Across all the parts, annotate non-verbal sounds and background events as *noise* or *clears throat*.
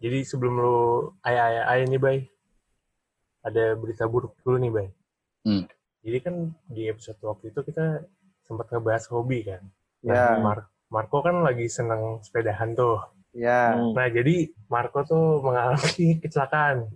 jadi sebelum lu ayah ayah ayah nih bay, ada berita buruk dulu nih bay. Hmm. Jadi kan di episode waktu itu kita sempat ngebahas hobi kan. Ya. Nah, Mar- Marco kan lagi seneng sepedahan tuh. Ya, Hmm. Nah jadi Marco tuh mengalami *laughs* kecelakaan.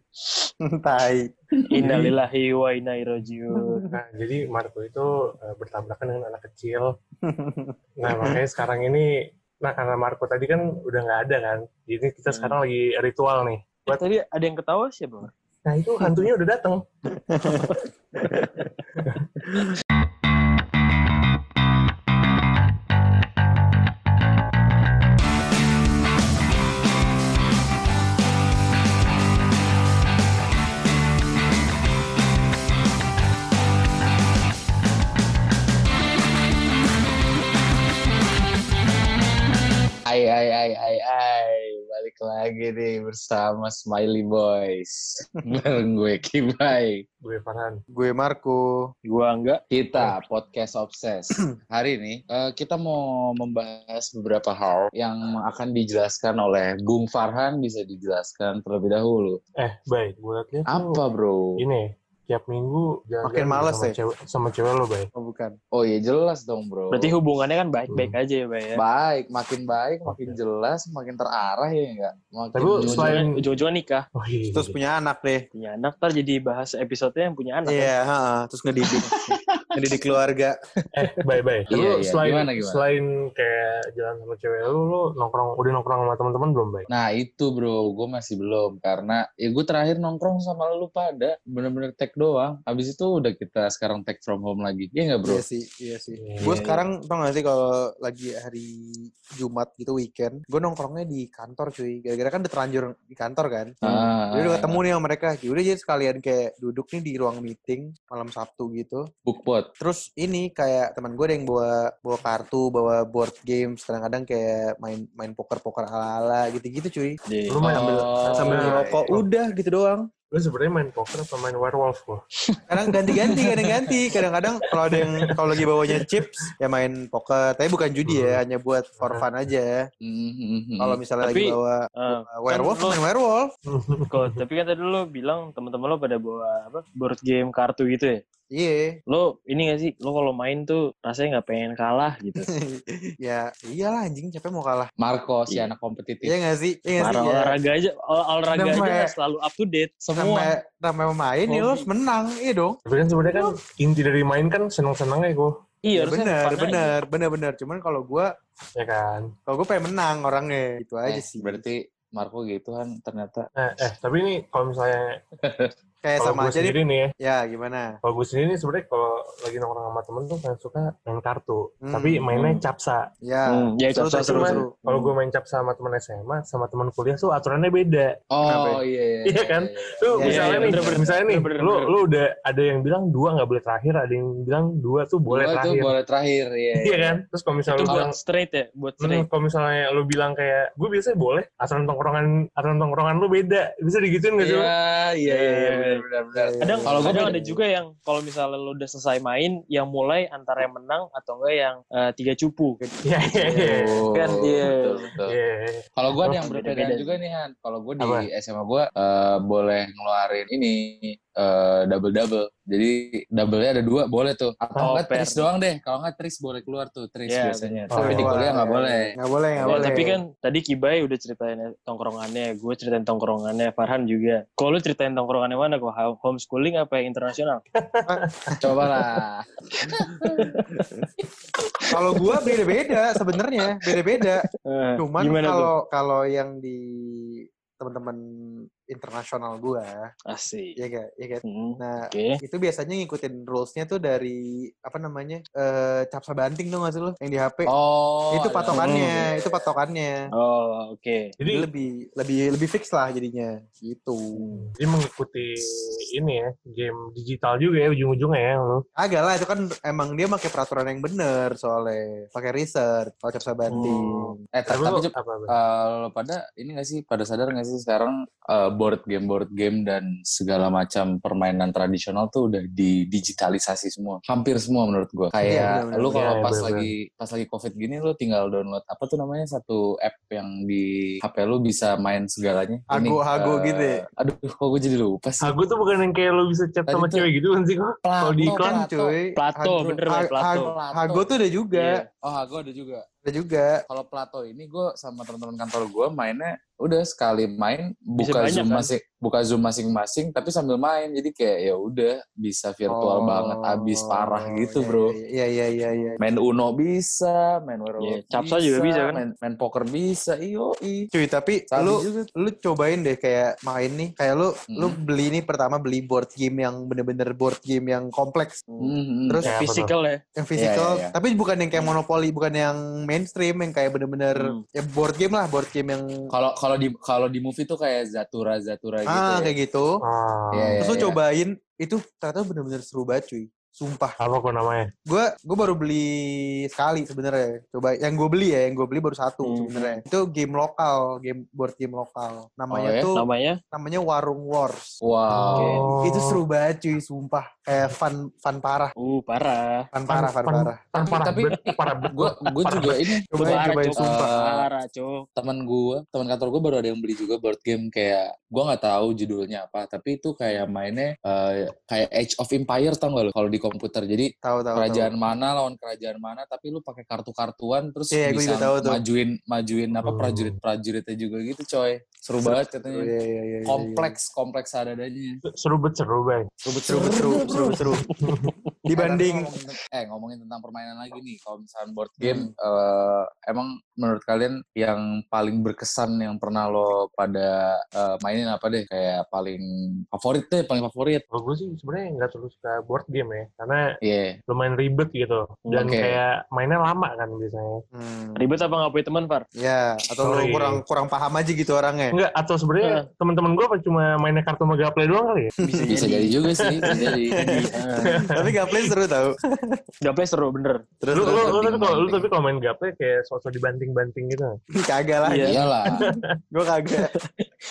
tai. Innalillahi wa inna ilaihi rajiun. Nah jadi Marco itu eh, bertabrakan dengan anak kecil. *laughs* Nah makanya sekarang ini, nah karena Marco tadi kan udah nggak ada kan. Jadi kita Hmm. sekarang lagi ritual nih. Eh, tadi ada yang ketawa siapa? Nah itu hantunya udah datang. *laughs* lagi nih bersama Smiley Boys *laughs* bareng gue Kibai Gue Farhan. Gue Marco. Gua enggak. kita podcast obses *clears throat* hari ini eh, kita mau membahas beberapa hal yang akan dijelaskan oleh Bung Farhan bisa dijelaskan terlebih dahulu Eh baik, gue liat apa bro Ini tiap minggu jalan Makin males sama ya? cewek, sama cewek lo baik. Oh bukan. oh iya jelas dong bro Berarti hubungannya kan baik-baik aja ya, Bay ya. baik makin baik makin jelas makin terarah ya enggak makin Tapi ujung- selain- Ujung-ujungnya ujung-ujungnya nikah, Oh iya. Terus punya anak deh. punya anak, ntar jadi bahas episode yang punya anak. kan? Iya, ha, terus ngedidik. ngedidik keluarga. Eh baik baik. Tapi Iya, lu iya. selain Gimana, gimana? selain kayak jalan sama cewek lu, lu nongkrong udah nongkrong sama teman-teman belum baik? Nah itu bro, gue masih belum karena ya gue terakhir nongkrong sama lu pada bener-bener tag doang. Habis itu udah kita sekarang tag from home lagi. Iya nggak bro? Iya sih, iya sih. Iya. Gue sekarang tau gak sih kalau lagi hari Jumat gitu weekend, gue nongkrongnya di kantor cuy. Gara-gara kan udah terlanjur di kantor kan. Ah, Jadi udah ketemu nih sama mereka. Ya udah jadi sekalian kayak duduk nih di ruang meeting malam Sabtu gitu. bookpot. Terus ini kayak teman gue ada yang bawa bawa kartu, bawa board games, kadang-kadang kayak main main poker-poker ala-ala gitu-gitu cuy. Lu main Sambil Oh, sambil iya, ngerokok iya. udah gitu doang. Lu sebenarnya main poker apa main werewolf lo? Kadang ganti-ganti, kadang-ganti. Kadang-kadang kalau ada yang kalau lagi bawanya chips ya main poker, tapi bukan judi ya, hanya buat for fun aja. Hmm, hmm, hmm. Kalau misalnya Tapi, lagi bawa bawa werewolf, kan lo- main werewolf. Kok, tapi kan tadi lo bilang teman-teman lo pada bawa apa board game kartu gitu ya. Iya. Lo ini gak sih? Lo kalau main tuh rasanya nggak pengen kalah gitu. *laughs* ya iyalah anjing capek mau kalah. Marco si Iya. anak kompetitif. Iya gak sih? Iya gak sih? Parah Ya. olahraga aja, ol- olahraga aja Namanya- nggak selalu up to date. Semua. Namanya, namanya main ya lo harus menang, iya dong. Tapi kan sebenarnya kan inti dari main kan seneng-senengnya gue, Iya, Ya, bener, fun aja. bener, bener, bener. Cuman kalau gue, ya kan? kalau gue pengen menang orangnya, itu aja Eh, sih. Berarti Marco gitu kan ternyata. Eh, eh tapi ini kalau misalnya *laughs* Kayak kalau sama gue aja nih. sendiri nih ya, Ya gimana? kalau gue sendiri nih sebenarnya kalau lagi nongkrong sama temen tuh kan suka main kartu, Hmm, tapi mainnya hmm. capsa. Ya. Hmm, ya capsa seru, seru, seru. Kalau gue main capsa sama temen SMA, sama temen kuliah tuh aturannya beda. Ya? Oh iya iya. Iya kan? Lu Iya, misalnya iya, nih, bener, bener, misalnya nih, bener, lu bener. lu udah ada yang bilang dua nggak boleh terakhir, ada yang bilang dua tuh boleh Boleh tuh terakhir. boleh terakhir. Iya. Iya kan? Terus kalau misalnya lu bilang straight ya, buat Hmm, straight. kalau misalnya lu bilang kayak gue biasanya boleh aturan tongkrongan aturan tongkrongan lu beda bisa digituin gak sih lu? Iya iya iya Iya, benar benar benar. Iya, Kadang, iya. Kalau gua kadang ada juga yang kalau misalnya lo udah selesai main, yang mulai antara yang menang atau enggak yang eh, tiga cupu. Iya iya iya. Oh, Kan, iya. betul, betul. Iya. Kalau gue ada yang berbeda juga nih Han. Kalau gue di? SMA gue eh, boleh ngeluarin ini double double. Jadi double-nya ada dua boleh tuh. Atau Oh, enggak tris doang deh. Kalau enggak tris boleh keluar tuh tris Iya, biasanya. bener. Tapi di Oh, kuliah nggak boleh. Nggak boleh, nggak Ya, boleh. tapi kan tadi Kibai udah ceritain tongkrongannya, gue ceritain tongkrongannya, Farhan juga. Kalau lu ceritain tongkrongannya mana kok? Homeschooling apa yang internasional? *laughs* Coba lah. *laughs* Kalau gua beda-beda sebenarnya, beda-beda. Eh, Cuman kalau kalau yang di teman-teman internasional gua, Asik. ya gak, ya kan. Hmm, Nah, Oke. itu biasanya ngikutin rules-nya tuh dari apa namanya? eh capsa banting tuh gak sih lu yang di HP? Oh. itu patokannya, itu patokannya. Oh, oke. Jadi Jadi lebih lebih lebih fix lah jadinya gitu. jadi mengikuti ini ya game digital juga ya ujung-ujungnya ya lu. Agak lah itu kan emang dia pakai peraturan yang bener soalnya pakai research kalau capsa banting. Eh Tapi tapi, apa? Eh, lo pada ini gak sih pada sadar gak sih sekarang eh, board game board game dan segala macam permainan tradisional tuh udah didigitalisasi semua hampir semua menurut gue Iya, kayak benar-benar. lu kalau Iya, pas benar-benar. lagi pas lagi covid gini lu tinggal download apa tuh namanya satu app yang di HP lu bisa main segalanya Ini, Hago-hago eh, gitu ya? aduh kok gue jadi lupa sih Aku tuh bukan yang kayak lo bisa chat Tadi sama cewek gitu kan sih kok. Kalau di iklan, Kan cuy. Plato, Hago- bener, Ha- Plato. Ha- Hago tuh ada juga. Iya. oh Hago ada juga Ada juga. kalau Plato ini gue sama teman-teman kantor gue mainnya udah sekali main Bisa buka zoom kan? masing buka zoom masing-masing tapi sambil main jadi kayak ya udah bisa virtual Oh. banget abis parah gitu Iya, bro Iya, iya, iya, iya. main Uno bisa main Iya, werewolf capsa juga bisa, kan? main, main poker bisa iyo i Cuy, tapi Sabi lu juga lu cobain deh kayak main nih kayak lu lu Hmm. beli nih pertama beli board game yang bener-bener board game yang kompleks Mhm. Terus-? Physical ya. yang physical Iya, iya, iya. tapi bukan yang kayak monopoli bukan yang mainstream yang kayak bener-bener Hmm. ya board game lah board game yang kalau kalau di kalau di movie tuh kayak Zatura Zatura gitu ah ya. kayak gitu Ah, Iya, iya. terus lu cobain itu ternyata bener-bener seru banget cuy sumpah apa kok namanya? gue gue baru beli sekali sebenarnya coba yang gue beli ya yang gue beli baru satu Hmm. sebenarnya itu game lokal game board game lokal namanya Oh, ya? tuh Namanya namanya Warung Wars wow Oke. Oh. itu seru banget cuy sumpah kayak fun fun parah uh parah. fun parah fun Fun- parah Kan parah tapi parah gue gue juga ini cobain Cok. sumpah Parah, Cok. teman gue teman kantor gue baru ada yang beli juga board game kayak gue nggak tahu judulnya apa tapi itu kayak mainnya eh, kayak Age of Empire tau gak lo kalau di komputer jadi tahu tahu kerajaan mana lawan kerajaan mana tapi lu pakai kartu-kartuan terus Iya, gua bisa juga tahu tuh. majuin majuin apa Hmm. prajurit prajuritnya juga gitu coy seru banget tahu. katanya Iya, iya, iya, iya, iya. kompleks kompleks adanya Seru bet seru bay. seru seru seru seru seru *laughs* dibanding eh ngomongin tentang permainan lagi nih kalau misalnya board game eh, emang menurut kalian yang paling berkesan yang pernah lo pada eh, mainin apa deh kayak paling favorit deh paling favorit Kalau gue sih sebenarnya nggak terlalu suka board game ya, karena iya lumayan ribet gitu. Dan Oke. kayak mainnya lama kan biasanya. hmm, Ribet apa nggak punya teman, Far? ya atau Sorry. kurang kurang paham aja gitu orangnya Enggak, atau sebenarnya teman-teman gue apa cuma mainnya kartu Mega Play doang kali ya? Bisa, bisa jadi juga sih bisa jadi *laughs* tapi gameplay seru tau *laughs* Gameplay seru bener. terus Lu, lu, terus lu, tapi kalau lu banting. tapi kalau main gameplay kayak sosok dibanting-banting gitu. *laughs* kagak lah Iya. iyalah *laughs* gue kagak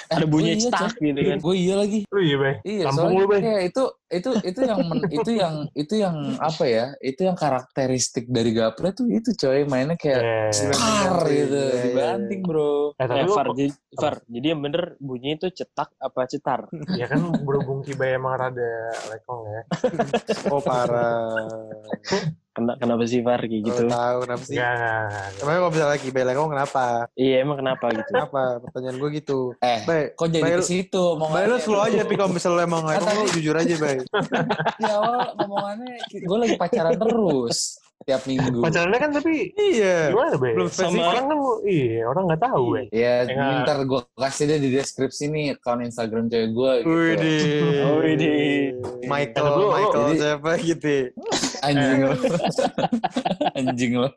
Ada bunyi iya, cetak gitu kan. gue iya lagi Lu iya bay. Iya, Kampung soalnya lu bay. kayak itu itu itu yang men- itu yang itu yang apa ya? Itu yang karakteristik dari gaple tuh itu coy mainnya kayak Eh, kar Iya, gitu, iya, iya. dibanting bro. eh, tapi Eh, Far, jadi, Far, jadi yang bener bunyi itu cetak apa cetar? *laughs* ya kan berhubung Kibay emang rada lekong ya. *laughs* oh parah Kena, kenapa sih Far kayak gitu? gitu. tahu kenapa sih Enggak, enggak, enggak. Emangnya kalau bisa lagi Bay Lekong kenapa? Iya emang kenapa gitu? Kenapa? Pertanyaan gue gitu. Eh, Bay, kok jadi Bay, ke situ Bay lu slow aja tapi kalau misalnya emang *laughs* Lekong lu jujur aja Bay. *laughs* Di awal ngomongannya gue lagi pacaran terus tiap minggu. Pacarannya kan tapi Iya. gimana bay? Belum Sama spesifik. orang kan iya orang nggak tahu bay. Ya, Enggak. ntar gue kasih deh di deskripsi nih akun Instagram cewek gue gitu. Widih. Oh, widih. Michael, gua, Michael jadi- siapa gitu. *laughs* Anjing lo. *laughs* Anjing lo.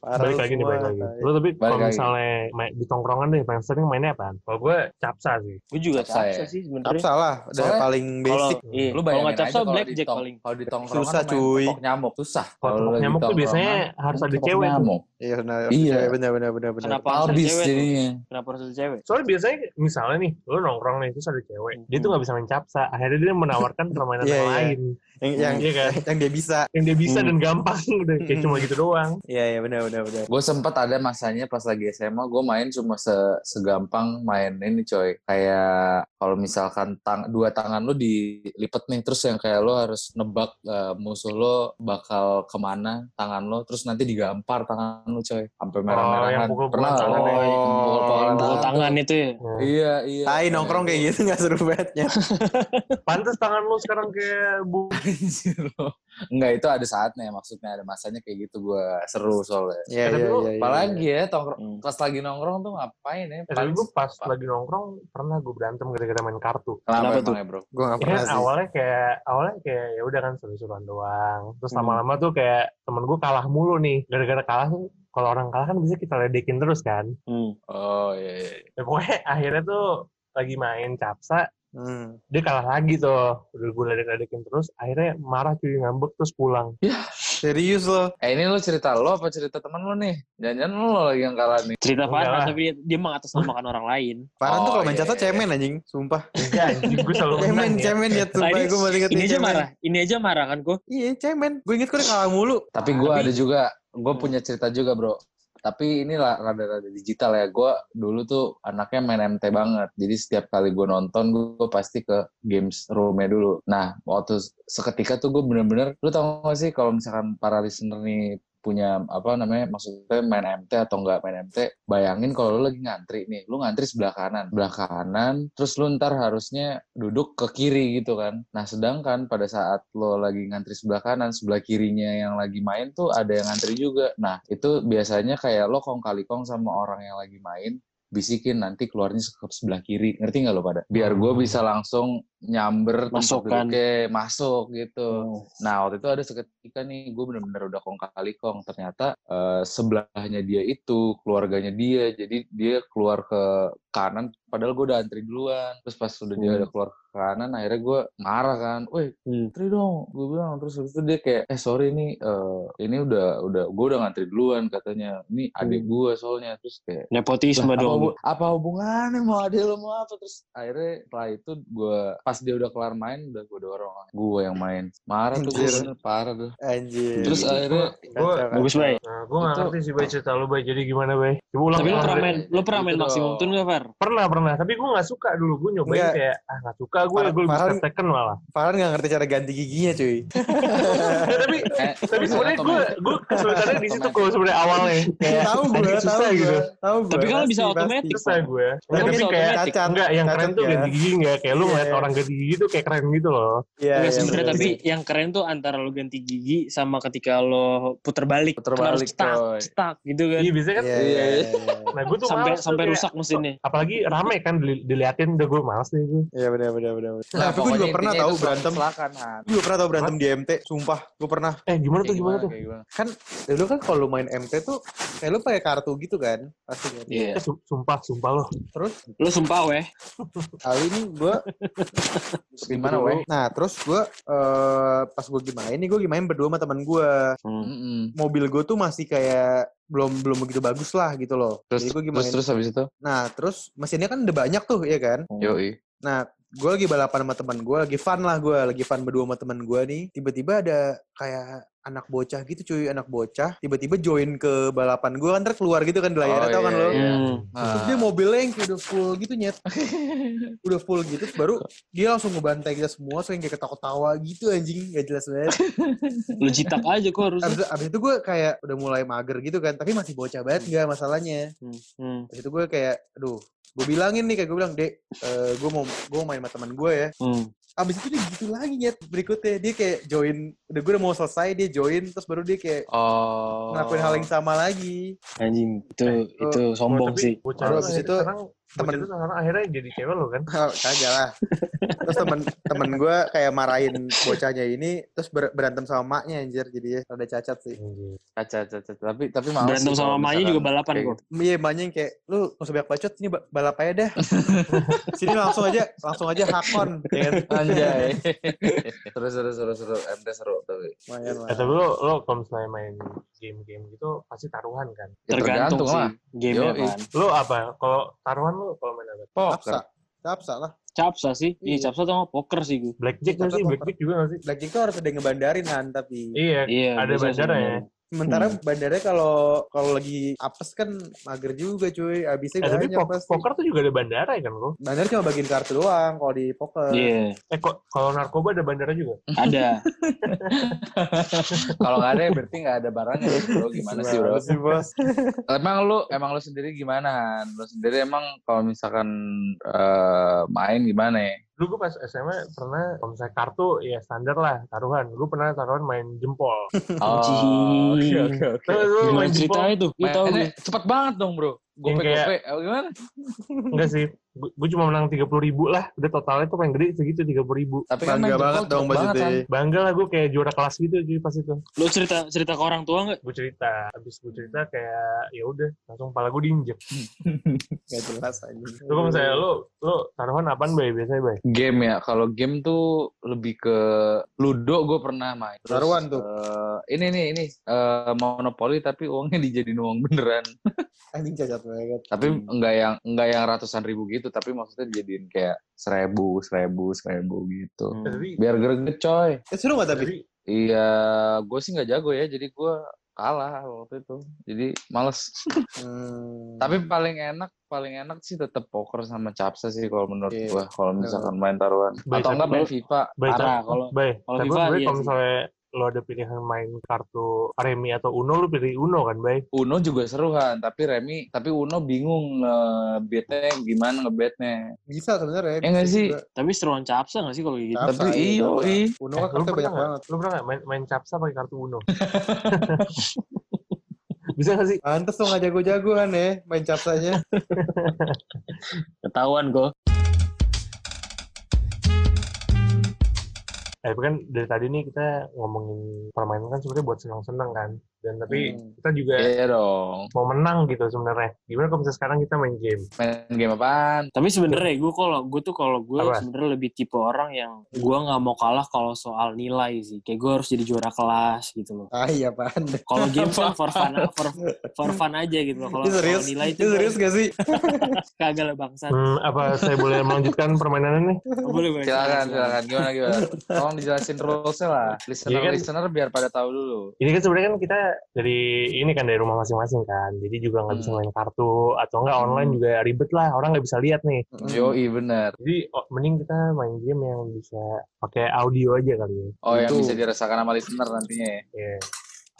Balik lagi nih balik lagi. Lu tapi kalau misalnya main, di tongkrongan deh paling sering mainnya apaan? Kalau gue capsa sih. Gue juga Capsa capsa ya? sih sebenarnya. Capsa lah, udah Soalnya paling Kalau basic. iya, Lu kalau bayangin nggak capsa aja kalau blackjack di tong- paling. Kalau di tongkrongan Susah, main cuy. nyamuk susah. Kalau nyamuk tuh biasanya harus ada tepok cewek nyamuk. Iya benar. Iya. Iya benar benar benar benar. Kenapa harus ada cewek jadinya. Kenapa harus ada cewek? Soalnya biasanya misalnya nih, lu nongkrong nih terus ada cewek, dia tuh nggak bisa main capsa. Akhirnya dia menawarkan permainan Iya, yang iya. lain, Yang yang Iya kan? yang dia bisa. yang dia bisa Hmm. dan gampang udah kayak Hmm. cuma gitu doang. Iya iya benar benar benar. Gue sempet ada masanya pas lagi SMA, gue main cuma se- segampang main ini coy. Kayak kalau misalkan tang dua tangan lu dilipet nih, terus yang kayak lo harus nebak eh, musuh lo bakal ke mana tangan lo, terus nanti digampar tangan lu coy. Sampai merah-merahan. yang pukul-pukulan Pernah nggak tangan lo? ya? Pukul tangan tangan itu ya. Nah, Iya, iya. Tai nongkrong kayak gitu nggak seru bangetnya. Pantes tangan lu sekarang kayak bu. *laughs* *laughs* Anjir lo. Enggak, itu ada saatnya maksudnya ada masanya kayak gitu gue seru soalnya. Iya iya iya. iya. Apalagi ya tongkrong Hmm. pas lagi nongkrong tuh ngapain ya? Eh, tapi gue pas Apa? lagi nongkrong pernah gue berantem gara-gara main kartu. Kenapa, Kenapa tuh? emangnya, bro? Gue nggak Ya pernah sih. awalnya kayak awalnya kayak ya udah kan seru-seruan doang. Terus Hmm. lama-lama tuh kayak temen gue kalah mulu nih. Gara-gara kalah tuh kalau orang kalah kan bisa kita ledekin terus kan. Hmm. Oh iya, iya. Ya, pokoknya akhirnya tuh lagi main capsa Hmm. dia kalah lagi tuh udah gue ledek-ledekin terus akhirnya marah cuy ngambek terus pulang Serius lo. Eh ini lu cerita lo apa cerita temen lu nih? Jangan-jangan lo lagi yang kalah nih. Cerita Farhan tapi dia, dia mengatasnamakan orang lain. Farhan tuh Oh, kalau main iya, catat iya. cemen anjing, sumpah. Enggak, anjing. Gue selalu Cemen, menang ya. cemen ya, sumpah. Tadi Gue masih inget ini aja cemen. marah, ini aja marah kan kok. Iya, cemen. Gue inget gue kalah mulu. Tapi gue ada juga, gue punya cerita juga bro. Tapi ini rada-rada digital ya. Gue dulu tuh anaknya main MT banget. Jadi setiap kali gue nonton, gue pasti ke games roomnya dulu. Nah, waktu seketika tuh gue bener-bener, lu tau gak sih kalau misalkan para listener nih punya apa namanya maksudnya main MT atau enggak main MT bayangin kalau lu lagi ngantri nih lu ngantri sebelah kanan. Sebelah kanan terus lu ntar harusnya duduk ke kiri gitu kan. Nah sedangkan pada saat lo lagi ngantri sebelah kanan sebelah kirinya yang lagi main tuh ada yang ngantri juga. Nah itu biasanya kayak lo kong kali kong sama orang yang lagi main bisikin nanti keluarnya ke sebelah kiri. Ngerti nggak lo pada? Biar gue bisa langsung nyamber tempat Masukkan. duduknya masuk gitu. Oh. Nah waktu itu ada seketika nih gue bener-bener udah kong kali kong ternyata eh, sebelahnya dia itu keluarganya dia. Jadi dia keluar ke kanan padahal gue udah antri duluan terus pas udah dia Hmm. udah keluar ke kanan akhirnya gue marah kan, weh Hmm. antri dong gue bilang terus habis itu dia kayak eh sorry nih eh, ini udah udah gue udah ngantri duluan katanya ini adik Hmm. gue soalnya terus kayak Nepotisme apa, dong. hubu- apa hubungannya mau adil lo mau apa terus akhirnya setelah itu gue pas dia udah kelar main udah gue dorong gue yang main marah tuh gue parah tuh Anjir. terus akhirnya Gue Bagus, Bay. Nah, gue ngerti sih Bay cerita lu Bay. Jadi gimana? Coba ulang. Tapi lu ulang, pernah main, lu pernah main maksimum tune gak, Far? Pernah, pernah. Tapi gue gak suka dulu. Gue nyobain Enggak. kayak, ah gak suka gue. Gue lebih Farhan- Tekken malah. Farhan gak ngerti cara ganti giginya cuy. *laughs* Ya, tapi eh, tapi sebenarnya gue gue kesulitannya di situ kalau sebenarnya awalnya. Kayak, tahu gue, tahu gitu. tahu gue. Tapi kan bisa otomatis. Susah gue. Nah, tapi bisa kayak. Cacat. enggak yang keren tuh ya. ganti gigi enggak kayak lu Iya. ngeliat orang ganti gigi tuh kayak keren gitu loh. Iya, iya, sebenarnya tapi yang keren tuh antara lu ganti gigi sama ketika lo puter balik. Puter harus balik, cetak, cetak gitu kan. Iya biasanya kan. Iya, Iya, iya, iya. iya. Nah gue tuh sampai sampai rusak mesinnya. Apalagi rame kan dili- diliatin udah gue males nih gue. Iya benar benar benar. Nah, Nah, tapi gue juga pernah tahu itu berantem. Gue juga pernah tahu berantem di MT, sumpah. Gue pernah. Eh gimana tuh gimana tuh? gimana? Kan dulu kan kalau lu main MT tuh kayak lu pakai kartu gitu kan, pasti kan. Iya. Eh, sum- sumpah sumpah loh. Terus Lu sumpah weh. kali ini gue Gimana, *laughs* weh? Nah, terus gue eh pas gue gimana ini gue gimana berdua sama teman gue. Hmm. Mobil gue tuh masih kayak belum belum begitu bagus lah gitu loh. Terus, Jadi gue terus, gimana? terus habis itu? Nah, terus mesinnya kan udah banyak tuh, ya kan? Yoi. Nah, gue lagi balapan sama teman gue, lagi fun lah gue, lagi fun berdua sama teman gue nih. Tiba-tiba ada kayak anak bocah gitu cuy, anak bocah. Tiba-tiba join ke balapan gue kan, ntar keluar gitu kan di layarnya, Oh, tau kan iya, lo? iya. Hmm. Terus Ah. dia mobilnya yang kayak udah full gitu nyet. *laughs* udah full gitu, terus baru dia langsung ngebantai kita semua, so yang kayak ketawa-tawa gitu anjing, gak jelas banget. Lu citak aja kok harusnya. Abis, abis itu gue kayak udah mulai mager gitu kan, tapi masih bocah banget gak masalahnya. Hmm. Hmm. Abis itu gue kayak, aduh, gue bilangin nih kayak gue bilang, dek, eh, gue mau gue mau main sama teman gue ya. Hmm. Abis itu dia gitu lagi nyet berikutnya dia kayak join, udah gue udah mau selesai dia join, terus baru dia kayak Oh. ngelakuin hal yang sama lagi. Anjing, itu Eh, itu sombong Tapi sih. Bocah Baru abis itu sekarang temen- itu sekarang akhirnya jadi cewek lo kan. Oh, kagak lah. Terus temen temen gue kayak marahin bocahnya ini, terus ber- berantem sama maknya anjir, jadi rada cacat sih. Caca, caca. Tapi tapi males Berantem sih sama misalkan juga balapan kok. gitu. Iya, maknya yang kayak, lu gak usah banyak bacot, sini ba- balap aja dah. *laughs* sini langsung aja, langsung aja hakon. Ya kan? Anjay. *laughs* seru seru seru seru. MT seru tapi. Lumayan lah. Eh, tapi lo, lo kalau misalnya main game-game gitu pasti taruhan kan. Ya, Tergantung sih lah. gamenya Yoi. kan. Lo apa? Kalau taruhan lo kalau main apa? Capsa. Poker. Capsa lah. Capsa sih. Iya, Iya. capsa sama poker sih gue. Blackjack sih? Blackjack juga nggak sih? Blackjack tuh harus ada yang ngebandarin kan, tapi... Iya. Iya, Ada bandara ya? Sementara Hmm. bandarnya kalau kalau lagi apes kan mager juga cuy. Habisnya Eh, tapi banyak po- pasti. poker tuh juga ada bandara ya kan lo? Bandar cuma bagiin kartu doang kalau di poker. Iya, Eh kok kalau narkoba ada bandara juga? ada. *laughs* Kalau nggak ada ya berarti nggak ada barangnya ya, bro. Gimana sih bro? sih bos? Emang lu emang lu sendiri gimana? Lu sendiri emang kalau misalkan eh, main gimana ya? Dulu gue pas SMA pernah kalau misalnya kartu ya standar lah taruhan. Gue pernah taruhan main jempol. *laughs* Oh, oke oke oke. Terus lu Gimana main jempol ceritanya tuh? Gue tahu Mainnya gue. cepet banget dong bro. Gope kayak- gope. Gimana? enggak sih. Gue cuma menang tiga puluh ribu lah udah totalnya tuh paling gede segitu tiga puluh ribu Tapi kan Bangga banget dong maksudnya. Han. bangga lah gue kayak juara kelas gitu cuy pas itu Lu cerita cerita ke orang tua nggak? gue cerita habis gue cerita kayak ya udah langsung kepala gue diinjek *laughs* Gak jelas aja. lu kalau misalnya lu lu taruhan apaan bay biasanya bay Game ya, kalau game tuh lebih ke Ludo gue pernah main. Terus, Taruhan tuh. eh, ini nih ini eh, Monopoly tapi uangnya dijadiin uang beneran. *laughs* Anjing cacat banget. Tapi enggak yang enggak yang ratusan ribu gitu, tapi maksudnya dijadiin kayak seribu, seribu, seribu gitu. Hmm. tapi Biar greget coy. Eh, seru gak tapi? Iya, gue sih nggak jago ya, jadi gue kalah waktu itu. Jadi males. Hmm. Tapi paling enak, paling enak sih tetap poker sama capsa sih kalau menurut Iya. gua. Kalau misalkan main taruhan. Baik, Atau enggak main FIFA. tapi- kalau- kalau FIFA, bay iya kalau misalnya lo ada pilihan main kartu remi atau uno lu pilih uno kan bay Uno juga seruan, tapi Remi, tapi Uno bingung ngebetnya gimana ngebetnya. Bisa sebenarnya. Ya nggak bisa sih? juga. Tapi seruan capsa nggak sih kalau gitu? Capsa, Tapi iya, iyo, capsa. i. Uno Eh, kan kartunya pernah banyak nggak? banget. lu pernah nggak main main capsa pakai kartu uno *laughs* bisa gak sih Pantes tuh gak jago-jagoan ya main capsanya. Ketahuan gue. Tapi kan dari tadi nih kita ngomongin permainan kan sebenarnya buat senang-senang kan. Dan tapi Hmm. kita juga Iya dong. mau menang gitu sebenarnya. Gimana kalau misalnya sekarang kita main game? Main game apaan? Tapi sebenarnya gue kalau gue tuh kalau gue sebenarnya lebih tipe orang yang gue nggak mau kalah kalau soal nilai sih. Kayak gue harus jadi juara kelas gitu loh. Ah iya apaan. Kalau games kan for fun, *laughs* for, for fun aja gitu loh. Kalau Ini serius? soal nilai Ini itu serius gak sih? *laughs* kagak lah bangsat. Hmm, apa saya boleh melanjutkan permainannya nih? Oh, *laughs* boleh boleh. Silakan, silakan. Gimana, gimana? Tolong dijelasin rulesnya lah. Listener, Iya kan? listener biar pada tahu dulu. Ini kan sebenarnya kan kita dari ini kan dari rumah masing-masing kan. Jadi juga nggak bisa Hmm. main kartu atau enggak online Hmm. juga ribet lah. Orang nggak bisa lihat nih. Yoi, bener. Jadi oh, mending kita main game yang bisa pakai audio aja kali ya. Oh, yang Itu. bisa dirasakan sama listener nantinya ya. Iya.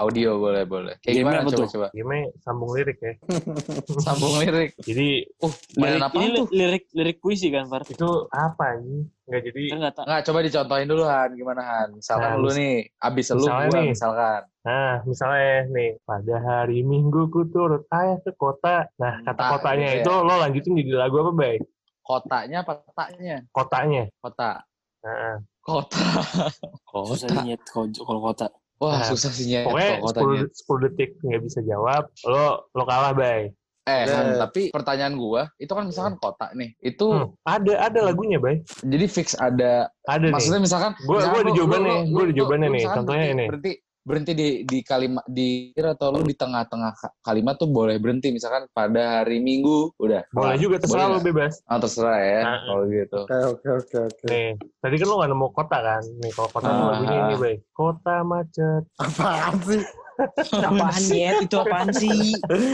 Audio boleh, boleh. Kayak Game-nya gimana apa tuh? coba-coba? Game sambung lirik ya. *laughs* Sambung lirik. Jadi Uh, Lirik, apa ini tuh? li- lirik lirik puisi kan, Far? itu apa nih? Nggak jadi Kan nggak tahu. Nggak, coba dicontohin dulu Han, gimana Han? Misalkan Nah, lu nih, abis lu misalnya gua nih. misalkan. Nah, misalnya nih, pada hari Minggu ku turut ayah ke kota. Nah, kata Ah, kotanya gitu ya. itu lo lanjutin jadi lagu apa, Bay? Kotanya apa taknya? Kotanya. Kota. Nah, *laughs* Kota. Susah Kota. nyet kalau kota. Wah, Nah, susah sih nyet pokoknya kalau kotanya. 10, 10 detik nggak bisa jawab, lo lo kalah, Bay. Eh, Eh. tapi pertanyaan gua, itu kan misalkan kota nih. Itu Hmm, ada ada lagunya, Bay. jadi fix ada Ada nih. maksudnya misalkan Gua- misalkan gua ada jawabannya, gua ada jawabannya nih, contohnya ini. Berhenti berhenti di di kalimat di atau lu di tengah-tengah ka- kalimat tuh boleh berhenti misalkan pada hari Minggu udah. Boleh juga terserah Boleh lo nggak? bebas. Ah, terserah ya Nah, kalau gitu. Oke oke oke oke. Nih, tadi kan lo nggak nemu kota kan? Nih, kalau kota tuh Ah. lagunya ini, Bay. Kota macet. Apaan sih? Apaan nyet? Itu apaan sih?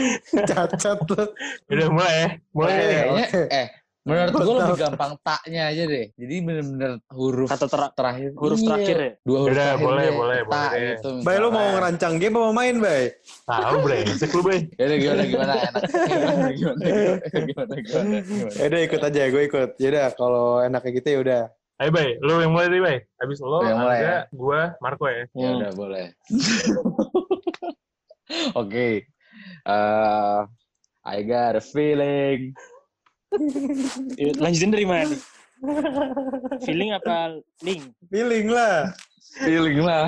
*laughs* Cacat lu. Udah mulai ya. Mulai. Kayaknya oke. eh menurut Gua gua lebih gampang taknya aja deh. Jadi bener-bener huruf Kata ter terakhir. huruf Iya, terakhir ya? Dua huruf Udah, terakhir boleh, boleh, Tak boleh gitu. Bay lu mau ngerancang game apa mau main, Bay? Tahu, brengsek *laughs* lu, Bay. Ya udah gimana gimana enak. Gimana gimana gimana gimana gimana. gimana. Ya udah ikut aja, gue ikut. Ya udah kalau enaknya gitu ya udah. Ayo, Bay. Lo yang mulai deh, Bay. Habis lo, yang mulai, ya? gua, Marco ya. Ya Hmm. udah boleh. *laughs* Oke. Eh, I got a feeling. Yuk, Lanjutin dari mana nih? Feeling apa link? Feeling lah. Feeling lah.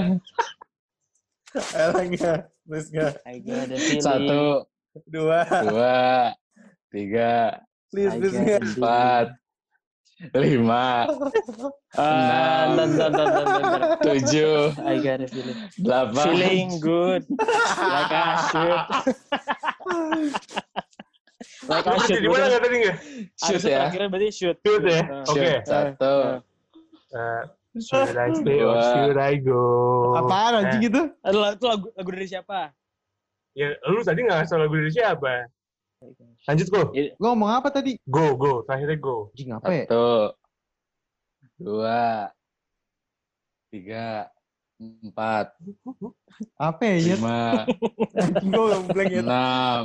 Elangnya. Terus nggak? I got a feeling. Satu, Dua. dua, tiga, Please, please empat, lima, Ah, enam, tujuh, I got a feeling. delapan, Feeling good. Like I should. Like I Lo should. berarti di mana nggak tadi nggak? shoot ya. Terakhirnya berarti shoot. Shoot ya? Ah. Oke. Shoot. Satu, Eh, should I stay or should I go? Apaan anjing Eh, gitu? Aduh, itu lagu, lagu dari siapa? Ya, lu tadi nggak ngasih lagu dari siapa? Lanjut, go. Lo ngomong apa tadi? Go, go. Terakhirnya go. Anjing apa ya? satu, dua, tiga, empat, Apa ya? Lima, Anjing gue nggak blank ya. enam,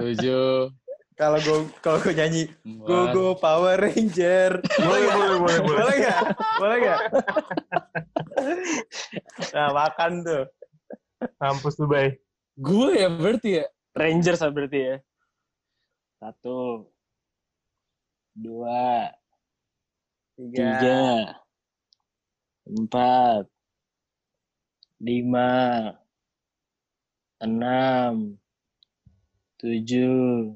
tujuh, Kalau gue kalau gue nyanyi Go empat, Go Power Ranger. Boleh, boleh, boleh, boleh. Boleh nggak? Boleh nggak? nah makan tuh. Mampus tuh, Bay. Gue ya berarti ya. Rangers lah berarti ya. Satu, dua, tiga, empat, lima, enam, tujuh,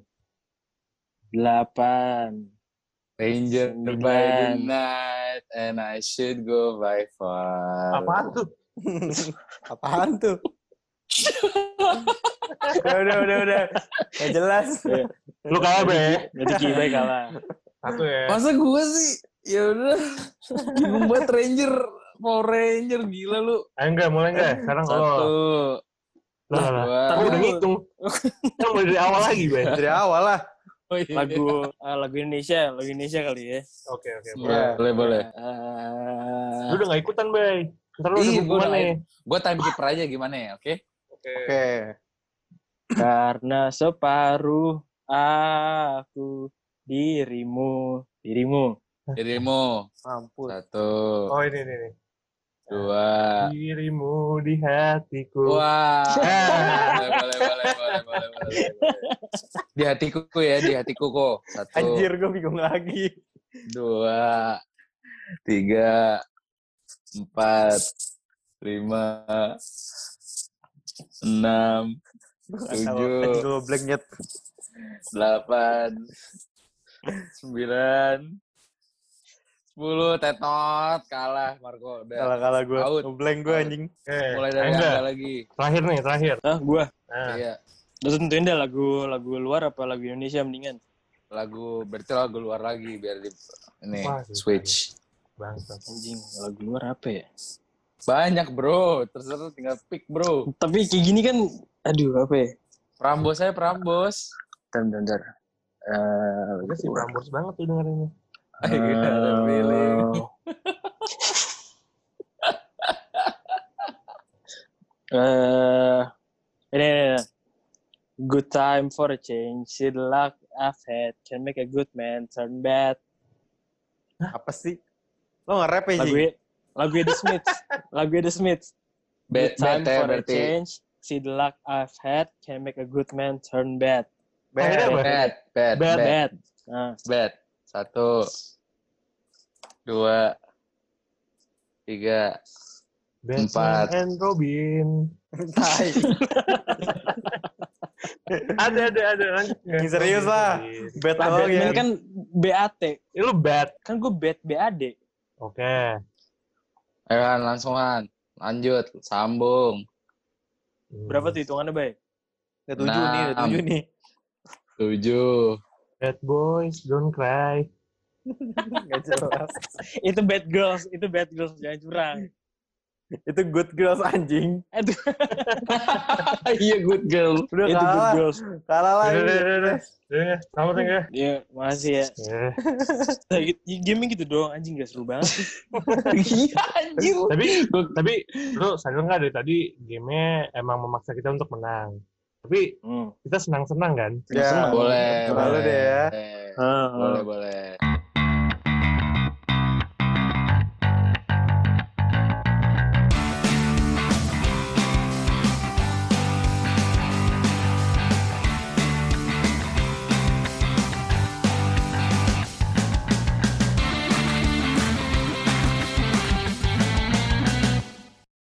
delapan, Ranger by the Sembilan. night and I should go by far. Apaan tuh? *laughs* Apaan tuh? udah, udah, udah, udah. Gak jelas. Lu kalah, Be. Berarti Kibai kalah. Satu ya. Masa gue sih? Ya udah. Bingung banget Ranger. Power Ranger gila lu. Ayo enggak, mulai enggak? Sekarang kalau Satu. Lah. Aku udah ngitung. *laughs* Kan mulai dari awal lagi, Be. Dari awal lah. Oh, iya. Lagu ah, lagu Indonesia, lagu Indonesia kali ya. Oke, oke. Iya. Boleh, boleh. Eh, Lu udah gak ikutan, Be. Ntar lu Ih, udah nih. Gue timekeeper aja gimana ya, oke? Oke. Karena separuh aku dirimu, dirimu. Dirimu. Mampus. Satu. Oh, ini, ini, ini. Dua. Dirimu di hatiku. Wah. Ah. *laughs* boleh, boleh, boleh, boleh, boleh, boleh, boleh. Di hatiku ya, di hatiku kok. Satu. Anjir, gue bingung lagi. dua, tiga, empat, lima, enam, tujuh, delapan, sembilan, sepuluh, tetot, kalah Marco. Udah. Kalah-kalah gue. Out. Blank gue anjing. Oke. Mulai dari enggak? anda lagi. Terakhir nih, terakhir. Ah, gua. Nah, Iya. Udah tentuin deh lagu lagu luar apa lagu Indonesia mendingan. Lagu berarti lagu luar lagi biar di ini Wah, switch. bangsa. Anjing, lagu luar apa ya? Banyak bro, terserah tinggal pick bro. Tapi kayak gini kan, aduh apa ya? Prambos saya Prambos. Bentar, bentar, bentar. Eh, Udah sih, Prambors banget tuh dengerinnya. I got a feeling. *laughs* Eh, ini, ini, ini. Good time for a change. See the luck I've had can make a good man turn bad. Apa sih? Lo nge-rap ya, Lagu lagu The Smiths. *laughs* lagu The Smiths. Bad, Good time bad for a change. See the luck I've had can make a good man turn bad. Akhirnya apa? Bad, bad, Bad, bad, Bad. Nah, bad. Satu, dua, tiga, Batman Empat. and Robin. *laughs* Ada, ada, ada. Lanjut. Yang serius lah. Bet ya. Batman kan BAT. Eh, lu bad. Kan gue bat BAD. Oke. Ayo Han, langsung Han. Lanjut, sambung. Hmm. Berapa tuh hitungannya, Bay? Udah tujuh nih, udah tujuh nih. Tujuh. Bad boys, don't cry. *laughs* Gak jelas. itu bad girls, itu bad girls jangan curang. Itu good girls anjing. Aduh, *laughs* Iya good girl. Udah itu good kalah. girls. Kalah lagi. udah, udah, udah. Udah, selamat ya. Iya, makasih ya. *laughs* Ya. Nah, gitu- Gaming gitu doang, anjing gak seru banget. Iya anjir. Tapi, tapi lu sadar nggak dari tadi gamenya emang memaksa kita untuk menang. Tapi Hmm. kita senang-senang kan? Ya, Seneng. Boleh, Terlalu boleh. deh ya. Boleh, ah. boleh.